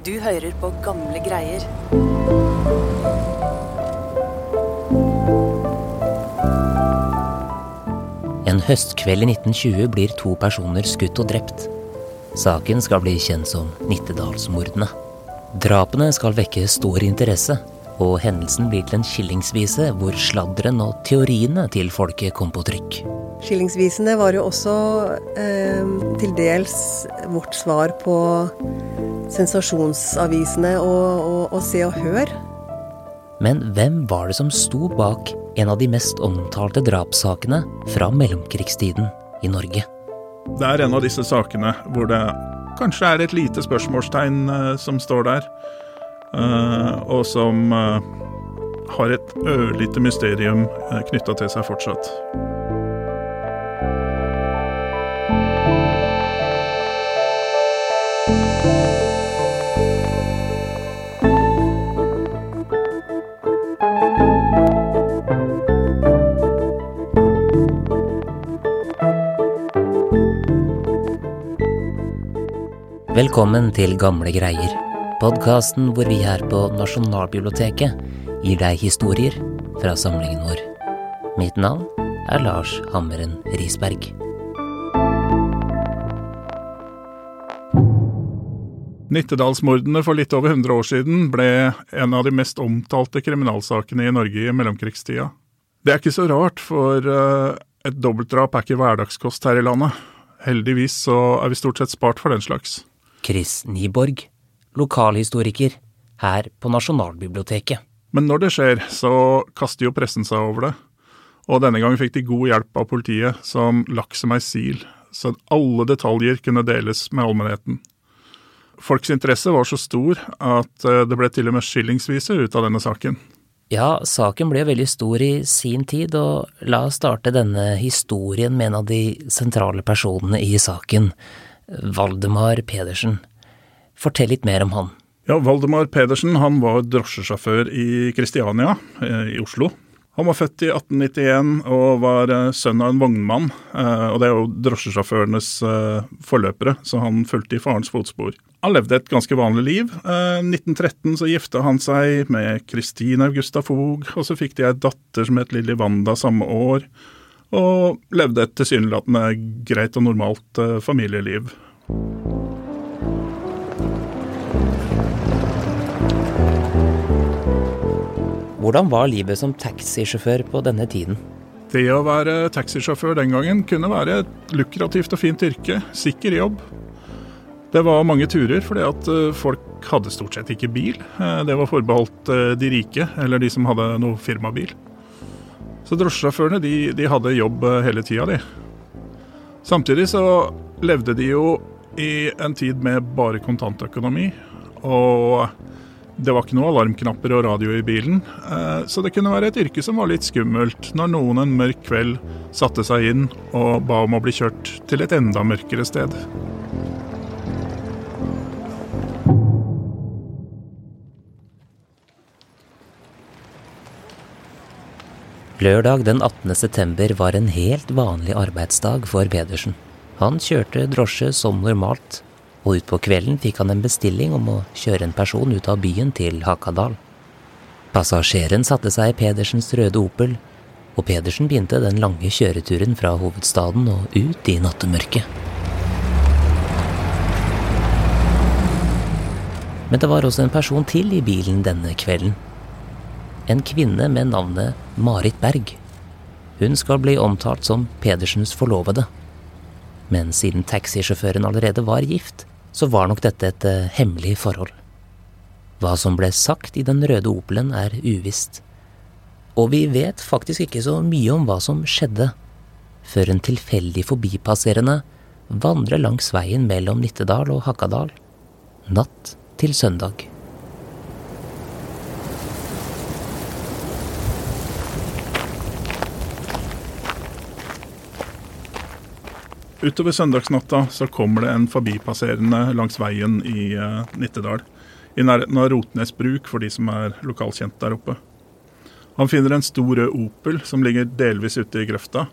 Du hører på gamle greier. En høstkveld i 1920 blir to personer skutt og drept. Saken skal bli kjent som Nittedalsmordene. Drapene skal vekke stor interesse, og hendelsen blir til en skillingsvise hvor sladderen og teoriene til folket kom på trykk. Skillingsvisene var jo også eh, til dels vårt svar på sensasjonsavisene og, og, og Se og Hør. Men hvem var det som sto bak en av de mest omtalte drapssakene fra mellomkrigstiden i Norge? Det er en av disse sakene hvor det kanskje er et lite spørsmålstegn eh, som står der, eh, og som eh, har et ørlite mysterium knytta til seg fortsatt. Velkommen til Gamle greier, podkasten hvor vi her på Nasjonalbiblioteket gir deg historier fra samlingen vår. Mitt navn er Lars Hammeren Risberg. Nittedalsmordene for litt over 100 år siden ble en av de mest omtalte kriminalsakene i Norge i mellomkrigstida. Det er ikke så rart, for eh, et dobbeltdrap er ikke hverdagskost her i landet. Heldigvis så er vi stort sett spart for den slags. Chris Nyborg, lokalhistoriker her på Nasjonalbiblioteket. Men når det skjer, så kaster jo pressen seg over det. Og denne gangen fikk de god hjelp av politiet, som laks som ei sil, så alle detaljer kunne deles med allmennheten. Folks interesse var så stor at eh, det ble til og med skillingsviser ut av denne saken. Ja, saken ble veldig stor i sin tid, og la oss starte denne historien med en av de sentrale personene i saken, Valdemar Pedersen. Fortell litt mer om han. Ja, Valdemar Pedersen han var drosjesjåfør i Kristiania eh, i Oslo. Han var født i 1891 og var eh, sønn av en vognmann. eh, Og det er jo drosjesjåførenes forløpere, så han fulgte i farens fotspor. Han levde et ganske vanlig liv. Eh, 1913 så gifta han seg med Kristine Augusta Fogh, og så fikk de ei datter som het Lilly Wanda samme år. Og levde et tilsynelatende greit og normalt eh, familieliv. Hvordan var livet som taxisjåfør på denne tiden? Det å være taxisjåfør den gangen kunne være et lukrativt og fint yrke. Sikker jobb. Det var mange turer, fordi at eh, folk hadde stort sett ikke bil. Eh, Det var forbeholdt eh, de rike, eller de som hadde noe firmabil. Så drosjesjåførene de, de hadde jobb eh, hele tida, de. Samtidig så levde de jo i en tid med bare kontantøkonomi. Og det var ikke noen alarmknapper og radio i bilen, eh, så det kunne være et yrke som var litt skummelt når noen en mørk kveld satte seg inn og ba om å bli kjørt til et enda mørkere sted. Lørdag den 18. september var en helt vanlig arbeidsdag for Pedersen. Han kjørte drosje som normalt, og utpå kvelden fikk han en bestilling om å kjøre en person ut av byen til Hakadal. Passasjeren satte seg i Pedersens røde Opel, og Pedersen begynte den lange kjøreturen fra hovedstaden og ut i nattemørket. Men det var også en person til i bilen denne kvelden. En kvinne med navnet Marit Berg. Hun skal bli omtalt som Pedersens forlovede. Men siden taxisjåføren allerede var gift, så var nok dette et eh, hemmelig forhold. Hva som ble sagt i den røde Opelen er uvisst. Og vi vet faktisk ikke så mye om hva som skjedde, før en tilfeldig forbipasserende vandrer langs veien mellom Nittedal og Hakadal, natt til søndag. Utover søndagsnatta så kommer det en forbipasserende langs veien i uh, Nittedal. I nærheten av Rotnes bruk, for de som er lokalkjent der oppe. Han finner en stor rød Opel som ligger delvis ute i grøfta,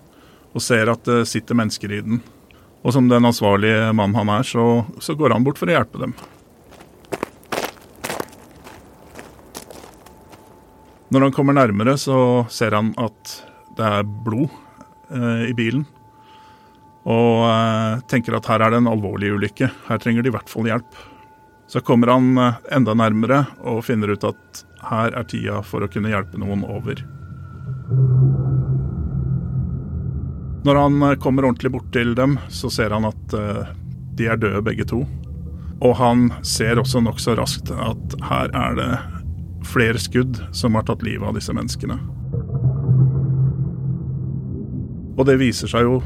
og ser at det sitter mennesker i den. Og som den ansvarlige mannen han er, så, så går han bort for å hjelpe dem. Når han kommer nærmere, så ser han at det er blod eh, i bilen. Og eh, tenker at her er det en alvorlig ulykke. Her trenger de i hvert fall hjelp. Så kommer han eh, enda nærmere og finner ut at her er tida for å kunne hjelpe noen over. Når han eh, kommer ordentlig bort til dem, så ser han at de er døde begge to. Og han ser også nokså raskt at her er det flere skudd som har tatt livet av disse menneskene. Og det viser seg jo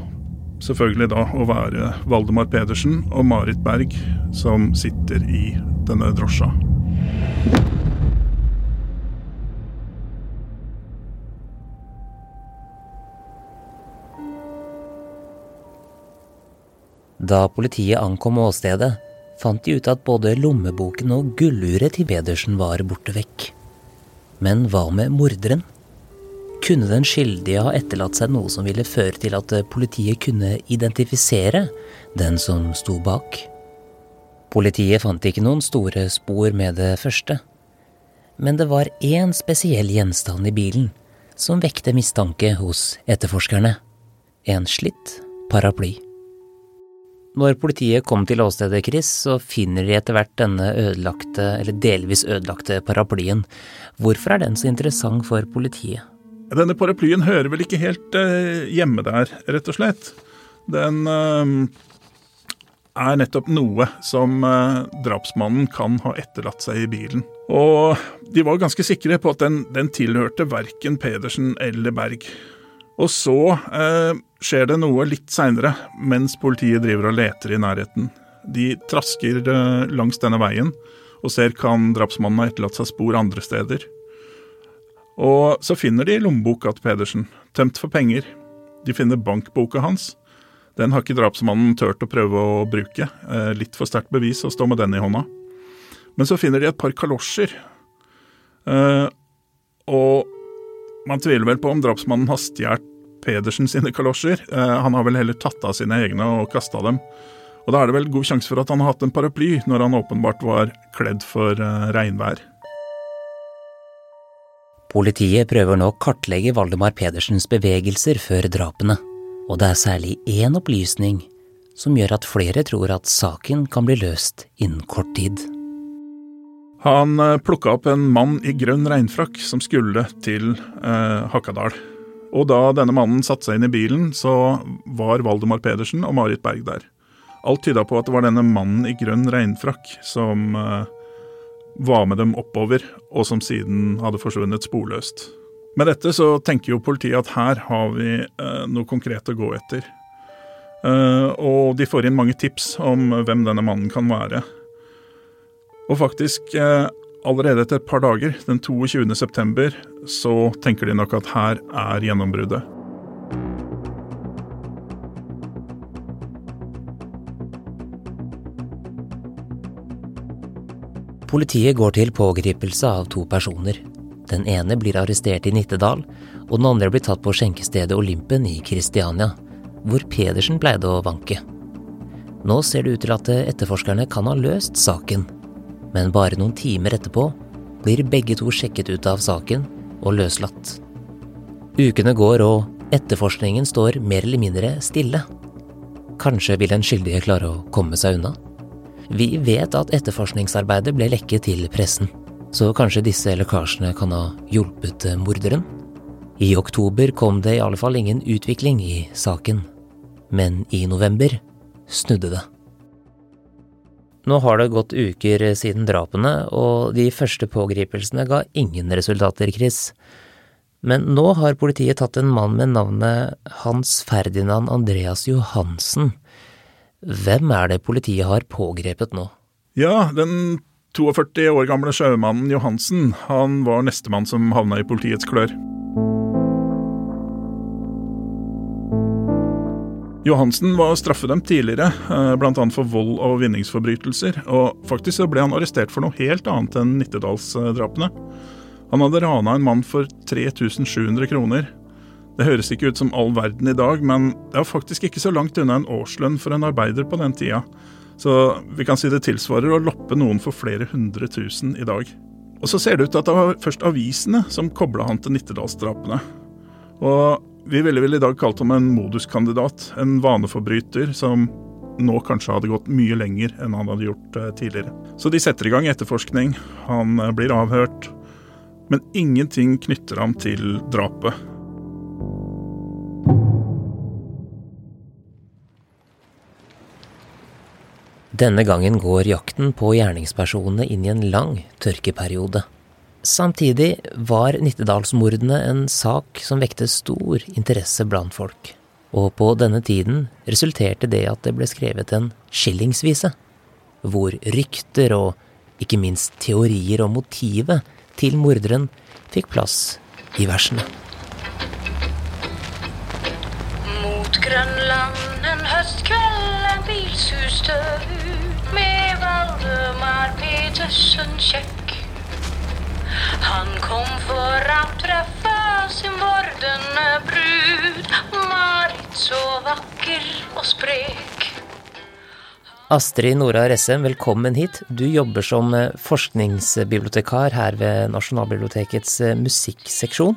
selvfølgelig da å være Valdemar Pedersen og Marit Berg som sitter i denne drosja. Da politiet ankom åstedet, fant de ut at både lommeboken og gulluret til Pedersen var borte vekk. Men hva med morderen? Kunne den skyldige ha etterlatt seg noe som ville føre til at politiet kunne identifisere den som sto bak? Politiet fant ikke noen store spor med det første. Men det var én spesiell gjenstand i bilen som vekte mistanke hos etterforskerne. En slitt paraply. Når politiet kom til åstedet, Chris, så finner de etter hvert denne ødelagte, eller delvis ødelagte paraplyen. Hvorfor er den så interessant for politiet? Denne paraplyen hører vel ikke helt eh, hjemme der, rett og slett. Den eh, er nettopp noe som eh, drapsmannen kan ha etterlatt seg i bilen. Og de var ganske sikre på at den, den tilhørte verken Pedersen eller Berg. Og så eh, skjer det noe litt seinere, mens politiet driver og leter i nærheten. De trasker langs denne veien og ser kan drapsmannen ha etterlatt seg spor andre steder. Og så finner de lommeboka til Pedersen, tømt for penger. De finner bankboka hans. Den har ikke drapsmannen turt å prøve å bruke. Eh, litt for sterkt bevis å stå med den i hånda. Men så finner de et par kalosjer. Eh, og man tviler vel på om drapsmannen har stjålet Pedersen sine kalosjer. Eh, han har vel heller tatt av sine egne og kasta dem. Og da er det vel god sjanse for at han har hatt en paraply når han åpenbart var kledd for regnvær. Politiet prøver nå å kartlegge Valdemar Pedersens bevegelser før drapene, og det er særlig én opplysning som gjør at flere tror at saken kan bli løst innen kort tid. Han plukka opp en mann i grønn regnfrakk som skulle til eh, Hakadal. Og da denne mannen satte seg inn i bilen, så var Valdemar Pedersen og Marit Berg der. Alt tyda på at det var denne mannen i grønn regnfrakk som eh, var med dem oppover, og som siden hadde forsvunnet sporløst. Med dette så tenker jo politiet at her har vi eh, noe konkret å gå etter. Eh, og de får inn mange tips om hvem denne mannen kan være. Og faktisk, eh, allerede etter et par dager, den 22. september, så tenker de nok at her er gjennombruddet. Politiet går til pågripelse av to personer. Den ene blir arrestert i Nittedal, og den andre blir tatt på skjenkestedet Olympen i Kristiania, hvor Pedersen pleide å vanke. Nå ser det ut til at etterforskerne kan ha løst saken, men bare noen timer etterpå blir begge to sjekket ut av saken og løslatt. Ukene går, og etterforskningen står mer eller mindre stille. Kanskje vil den skyldige klare å komme seg unna? Vi vet at etterforskningsarbeidet ble lekket til pressen, så kanskje disse lekkasjene kan ha hjulpet morderen? I oktober kom det i alle fall ingen utvikling i saken, men i november snudde det. Nå har det gått uker siden drapene, og de første pågripelsene ga ingen resultater, Chris. Men nå har politiet tatt en mann med navnet Hans Ferdinand Andreas Johansen hvem er det politiet har pågrepet nå? Ja, den 42 år gamle sjømannen Johansen, han var nestemann som havna i politiets klør. Johansen var straffedømt tidligere, eh, bl.a. for vold og vinningsforbrytelser. Og faktisk så ble han arrestert for noe helt annet enn Nittedalsdrapene. Han hadde rana en mann for 3700 kroner. Det høres ikke ut som all verden i dag, men det er faktisk ikke så langt unna en årslønn for en arbeider på den tida. Så vi kan si det tilsvarer å loppe noen for flere hundre tusen i dag. Og så ser det ut til at det var først avisene som kobla han til Nittedalsdrapene. Og vi ville vel i dag kalt ham en moduskandidat, en vaneforbryter som nå kanskje hadde gått mye lenger enn han hadde gjort eh, tidligere. Så de setter i gang etterforskning, han eh, blir avhørt, men ingenting knytter ham til drapet. Denne gangen går jakten på gjerningspersonene inn i en lang tørkeperiode. Samtidig var Nittedalsmordene en sak som vekte stor interesse blant folk. Og på denne tiden resulterte det at det ble skrevet en skillingsvise, hvor rykter og ikke minst teorier om motivet til morderen fikk plass i versene. Mot Grønland en høstkveld en bilsus Valdemar Petersen kjekk. Han kom for å treffe sin vordende brud, Marit så vakker og sprek. Astrid Nora Ressem, velkommen hit. Du jobber som eh, forskningsbibliotekar her ved Nasjonalbibliotekets eh, musikkseksjon.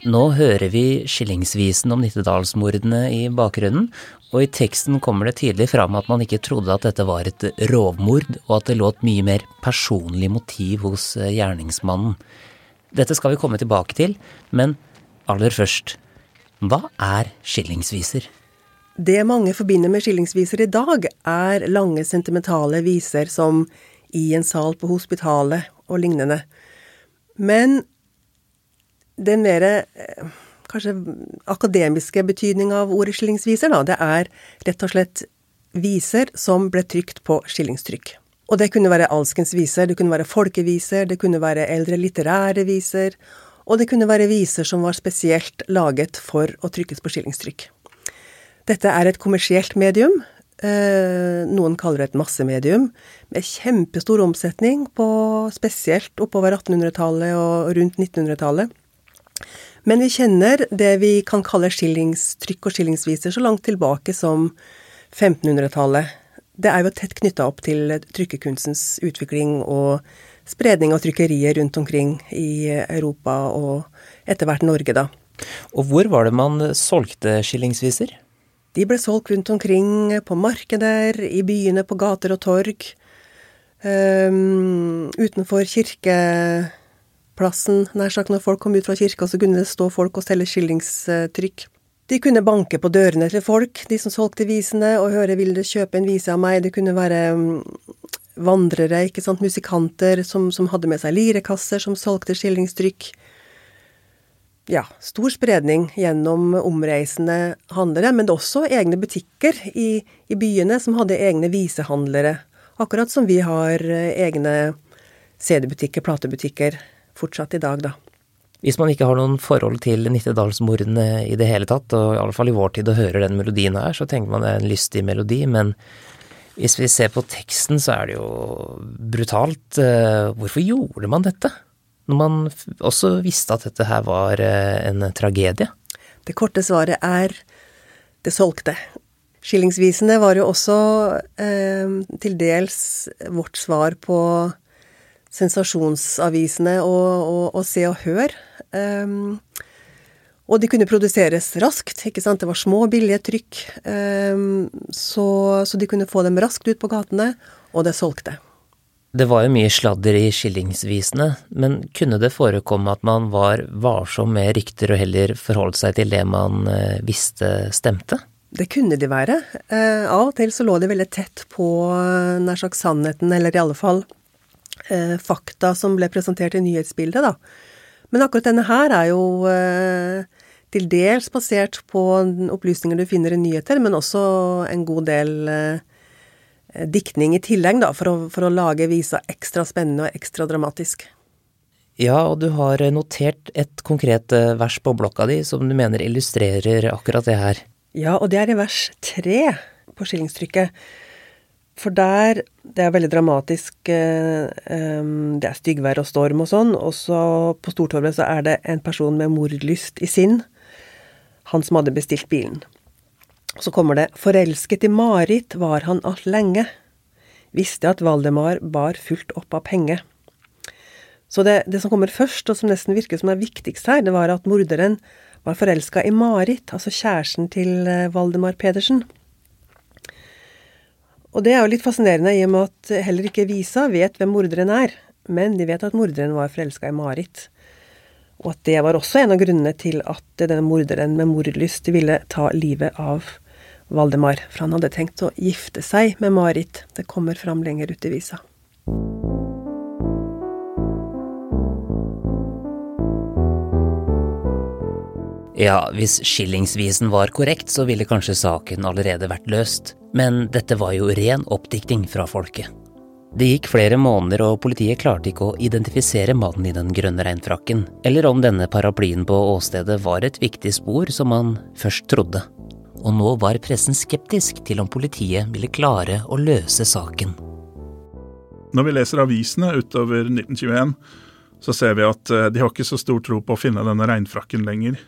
Nå hører vi skillingsvisen om Nittedalsmordene i bakgrunnen, og i teksten kommer det tydelig fram at man ikke trodde at dette var et rovmord, og at det lå et mye mer personlig motiv hos eh, gjerningsmannen. Dette skal vi komme tilbake til, men aller først, hva er skillingsviser? Det mange forbinder med skillingsviser i dag, er lange, sentimentale viser som I en sal på hospitalet og lignende. Men den mer eh, kanskje akademiske betydninga av ordet skillingsviser, da, det er rett og slett viser som ble trykt på skillingstrykk. Og det kunne være alskens viser, det kunne være folkeviser, det kunne være eldre litterære viser, og det kunne være viser som var spesielt laget for å trykkes på skillingstrykk. Dette er et kommersielt medium. Eh, noen kaller det et massemedium, med kjempestor omsetning på spesielt oppover 1800-tallet og rundt 1900-tallet. Men vi kjenner det vi kan kalle skillingstrykk og skillingsviser så langt tilbake som 1500-tallet. Det er jo tett knytta opp til trykkekunstens utvikling og spredning av trykkerier rundt omkring i Europa og etter hvert Norge, da. Og hvor var det man solgte skillingsviser? De ble solgt rundt omkring på markeder, i byene, på gater og torg. Um, utenfor kirkeplassen, nær sagt når folk kom ut fra kirka, så kunne det stå folk og selge skillingstrykk. De kunne banke på dørene til folk, de som solgte visene, og høre 'vil du kjøpe en vise av meg'? Det kunne være um, vandrere, ikke sant, musikanter som, som hadde med seg lirekasser, som solgte skillingstrykk ja, stor spredning gjennom omreisende handlere, men også egne butikker i, i, byene som hadde egne visehandlere. Akkurat som vi har eh, egne CD-butikker, platebutikker, fortsatt i dag, da. Hvis man ikke har noen forhold til Nittedalsmordene i det hele tatt, og i alle fall i vår tid og hører den melodien her, så tenker man det er en lystig melodi, men hvis vi ser på teksten, så er det jo brutalt. Eh, hvorfor gjorde man dette? når man også visste at dette her var eh, en tragedie? Det korte svaret er det solgte. Skillingsvisene var jo også eh, til dels vårt svar på sensasjonsavisene og, og, og Se og Hør. Um, og de kunne produseres raskt, ikke sant. Det var små, billige trykk. Um, så, så, de kunne få dem raskt ut på gatene, og det solgte. Det var jo mye sladder i skillingsvisene, men kunne det forekomme at man var varsom med rykter og heller forholdt seg til det man eh, visste stemte? Det kunne de være. Eh, av og til så lå de veldig tett på eh, nær sagt sannheten, eller i alle fall eh, fakta som ble presentert i nyhetsbildet, da. Men akkurat denne her er jo eh, til dels basert på opplysninger du finner i nyheter, men også en god del eh, diktning i tillegg, da, for å, for å lage visa ekstra spennende og ekstra dramatisk. Ja, og du har notert et konkret eh, vers på blokka di som du mener illustrerer akkurat det her. Ja, og det er i vers tre på skillingstrykket. For der Det er veldig dramatisk. Eh, det er styggvær og storm og sånn. Og så på Stortorvet så er det en person med mordlyst i sinn. Han som hadde bestilt bilen. Så kommer det Forelsket i Marit var han alt lenge. Visste at Valdemar bar fullt opp av penge. Så det, det, som kommer først, og som nesten virker som er viktigst her, det var at morderen var forelska i Marit, altså kjæresten til eh, Valdemar Pedersen. Og det er jo litt fascinerende i og med at heller ikke Visa vet hvem morderen er, men de vet at morderen var forelska i Marit. Og at det var også en av grunnene til at denne morderen med mordlyst ville ta livet av Valdemar, for han hadde tenkt å gifte seg med Marit. Det kommer fram lenger ut i visa. Ja, hvis skillingsvisen var korrekt, så ville kanskje saken allerede vært løst, men dette var jo ren oppdikting fra folket. Det gikk flere måneder, og politiet klarte ikke å identifisere mannen i den grønne regnfrakken, eller om denne paraplyen på åstedet var et viktig spor som man først trodde. Og nå var pressen skeptisk til om politiet ville klare å løse saken. Når vi leser avisene utover 1921, så ser vi at eh, de har ikke så stor tro på å finne denne regnfrakken lenger.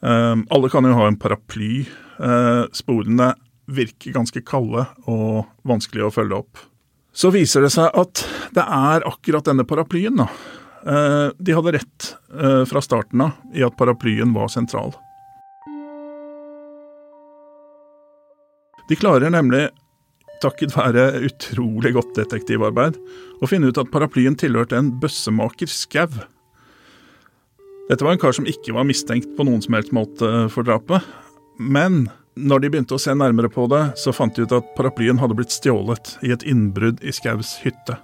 Um, alle kan jo ha en paraply. Uh, sporene virker ganske kalde og vanskelig å følge opp. Så viser det seg at det er akkurat denne paraplyen, da. Uh, de hadde rett uh, fra starten av i at paraplyen var sentral. De klarer nemlig, takket være utrolig godt detektivarbeid, å finne ut at paraplyen tilhørte en bøssemaker Skau. Dette var en kar som ikke var mistenkt på noen som helst måte for drapet. Men når de begynte å se nærmere på det, så fant de ut at paraplyen hadde blitt stjålet i et innbrudd i Skaus hytte.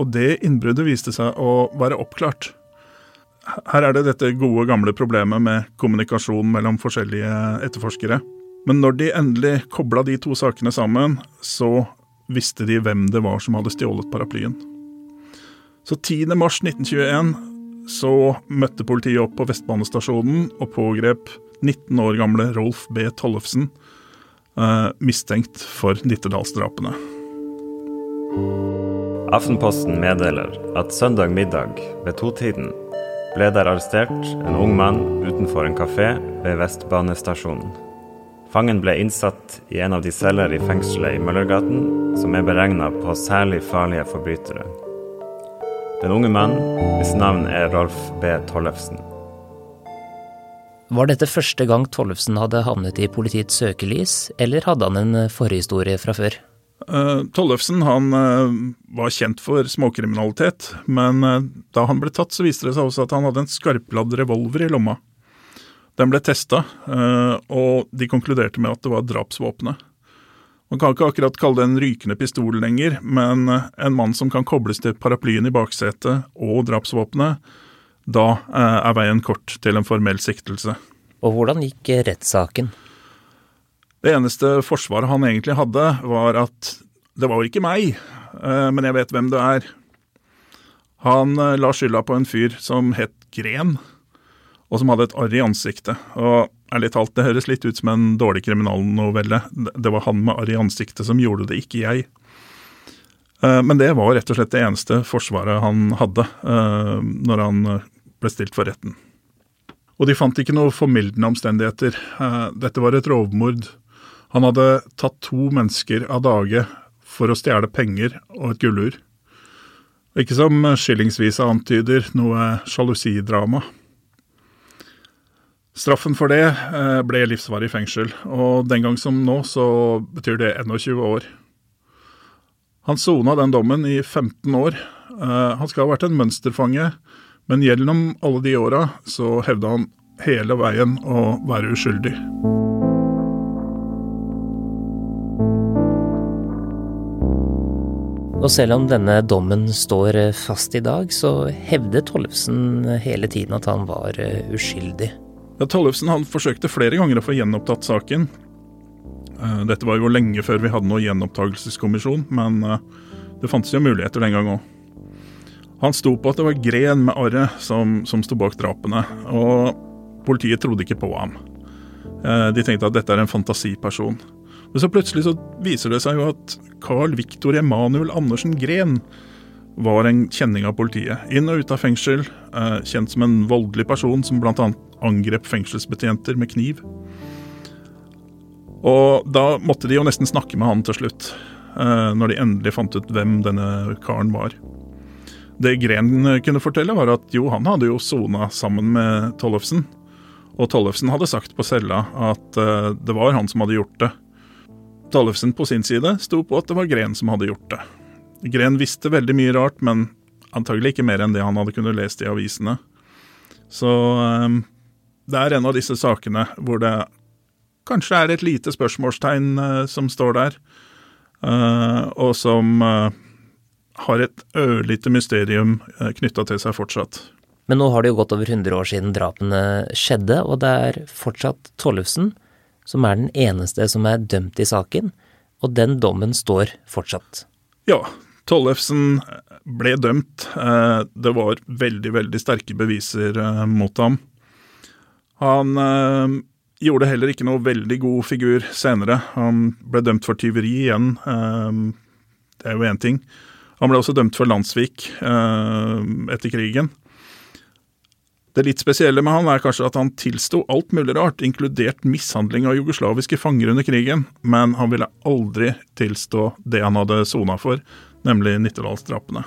Og det innbruddet viste seg å være oppklart. Her er det dette gode, gamle problemet med kommunikasjon mellom forskjellige etterforskere. Men når de endelig kobla de to sakene sammen, så visste de hvem det var som hadde stjålet paraplyen. Så 10. mars 1921 så møtte politiet opp på Vestbanestasjonen og pågrep 19 år gamle Rolf B. Tollefsen, eh, mistenkt for Nittedalsdrapene. Aftenposten meddeler at søndag middag ved totiden ble der arrestert en ung mann utenfor en kafé ved Vestbanestasjonen. Fangen ble innsatt i en av de celler i fengselet i Møllergaten som er beregna på særlig farlige forbrytere. Den unge mann, hvis navn er Rolf B. Tollefsen. Var dette første gang Tollefsen hadde havnet i politiets søkelys, eller hadde han en forhistorie fra før? Uh, Tollefsen han uh, var kjent for småkriminalitet, men uh, da han ble tatt, så viste det seg også at han hadde en skarpladd revolver i lomma. Den ble testa, og de konkluderte med at det var drapsvåpenet. Man kan ikke akkurat kalle det en rykende pistol lenger, men eh, en mann som kan kobles til paraplyen i baksetet og drapsvåpenet, da eh, er veien kort til en formell siktelse. Og hvordan gikk rettssaken? Det eneste forsvaret han egentlig hadde, var at det var ikke meg, eh, men jeg vet hvem det er. Han la skylda på en fyr som het Gren, og som hadde et arr i ansiktet. Og ærlig talt, det høres litt ut som en dårlig kriminalnovelle. Det var han med arr i ansiktet som gjorde det, ikke jeg. Eh, men det var rett og slett det eneste forsvaret han hadde eh, når han ble stilt for retten. Og de fant ikke noe formildende omstendigheter. Eh, dette var et rovmord. Han hadde tatt to mennesker av dage for å stjele penger og et gullur. Ikke som skillingsvisa antyder, noe sjalusidrama. Straffen for det eh, ble livsvarig fengsel, og den gang som nå så betyr det 21 år. Han sona den dommen i 15 år. Eh, han skal ha vært en mønsterfange, men gjennom alle de åra så hevda han hele veien å være uskyldig. Og selv om denne dommen står fast i dag, så hevder Tollefsen hele tiden at han var uskyldig. Ja, Tollefsen han forsøkte flere ganger å få gjenopptatt saken. Eh, dette var jo lenge før vi hadde noen gjenopptakelseskommisjon, men eh, det fantes jo muligheter den gang òg. Han sto på at det var Gren med arret som, som sto bak drapene, og politiet trodde ikke på ham. Eh, de tenkte at dette er en fantasiperson. Men så plutselig så viser det seg jo at Carl Victor Emanuel Andersen Gren var en kjenning av politiet. Inn og ut av fengsel, kjent som en voldelig person som bl.a angrep fengselsbetjenter med kniv. Og da måtte de jo nesten snakke med han til slutt, eh, når de endelig fant ut hvem denne karen var. Det Gren kunne fortelle, var at jo, han hadde jo sona sammen med Tollefsen. Og Tollefsen hadde sagt på cella at uh, det var han som hadde gjort det. Tollefsen på sin side sto på at det var Gren som hadde gjort det. Gren visste veldig mye rart, men antagelig ikke mer enn det han hadde kunnet lest i avisene. Så um, det er en av disse sakene hvor det kanskje er et lite spørsmålstegn uh, som står der, uh, og som har et ørlite mysterium uh, knytta til seg fortsatt. Men nå har det jo gått over 100 år siden drapene skjedde, og det er fortsatt Tollefsen som er den eneste som er dømt i saken, og den dommen står fortsatt. Ja, Tollefsen ble dømt. Eh, det var veldig, veldig sterke beviser eh, mot ham. Han eh, gjorde heller ikke noe veldig god figur senere. Han ble dømt for tyveri igjen. Det er jo én ting. Han ble også dømt for landssvik etter krigen. Det litt spesielle med han er kanskje at han tilsto alt mulig rart, inkludert mishandling av jugoslaviske fanger under krigen, men han ville aldri tilstå det han hadde sona for, nemlig Nittedalsdrapene.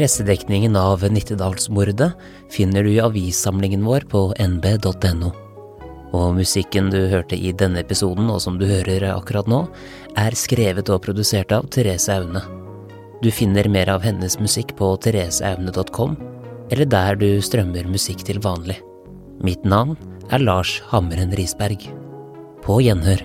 Pressedekningen av Nittedalsmordet finner du i avissamlingen vår på nb.no. Og musikken du hørte i denne episoden, og som du hører akkurat nå, er skrevet og produsert av Therese Aune. Du finner mer av hennes musikk på thereseaune.com, eller der du strømmer musikk til vanlig. Mitt navn er Lars Hammeren Risberg. På gjenhør.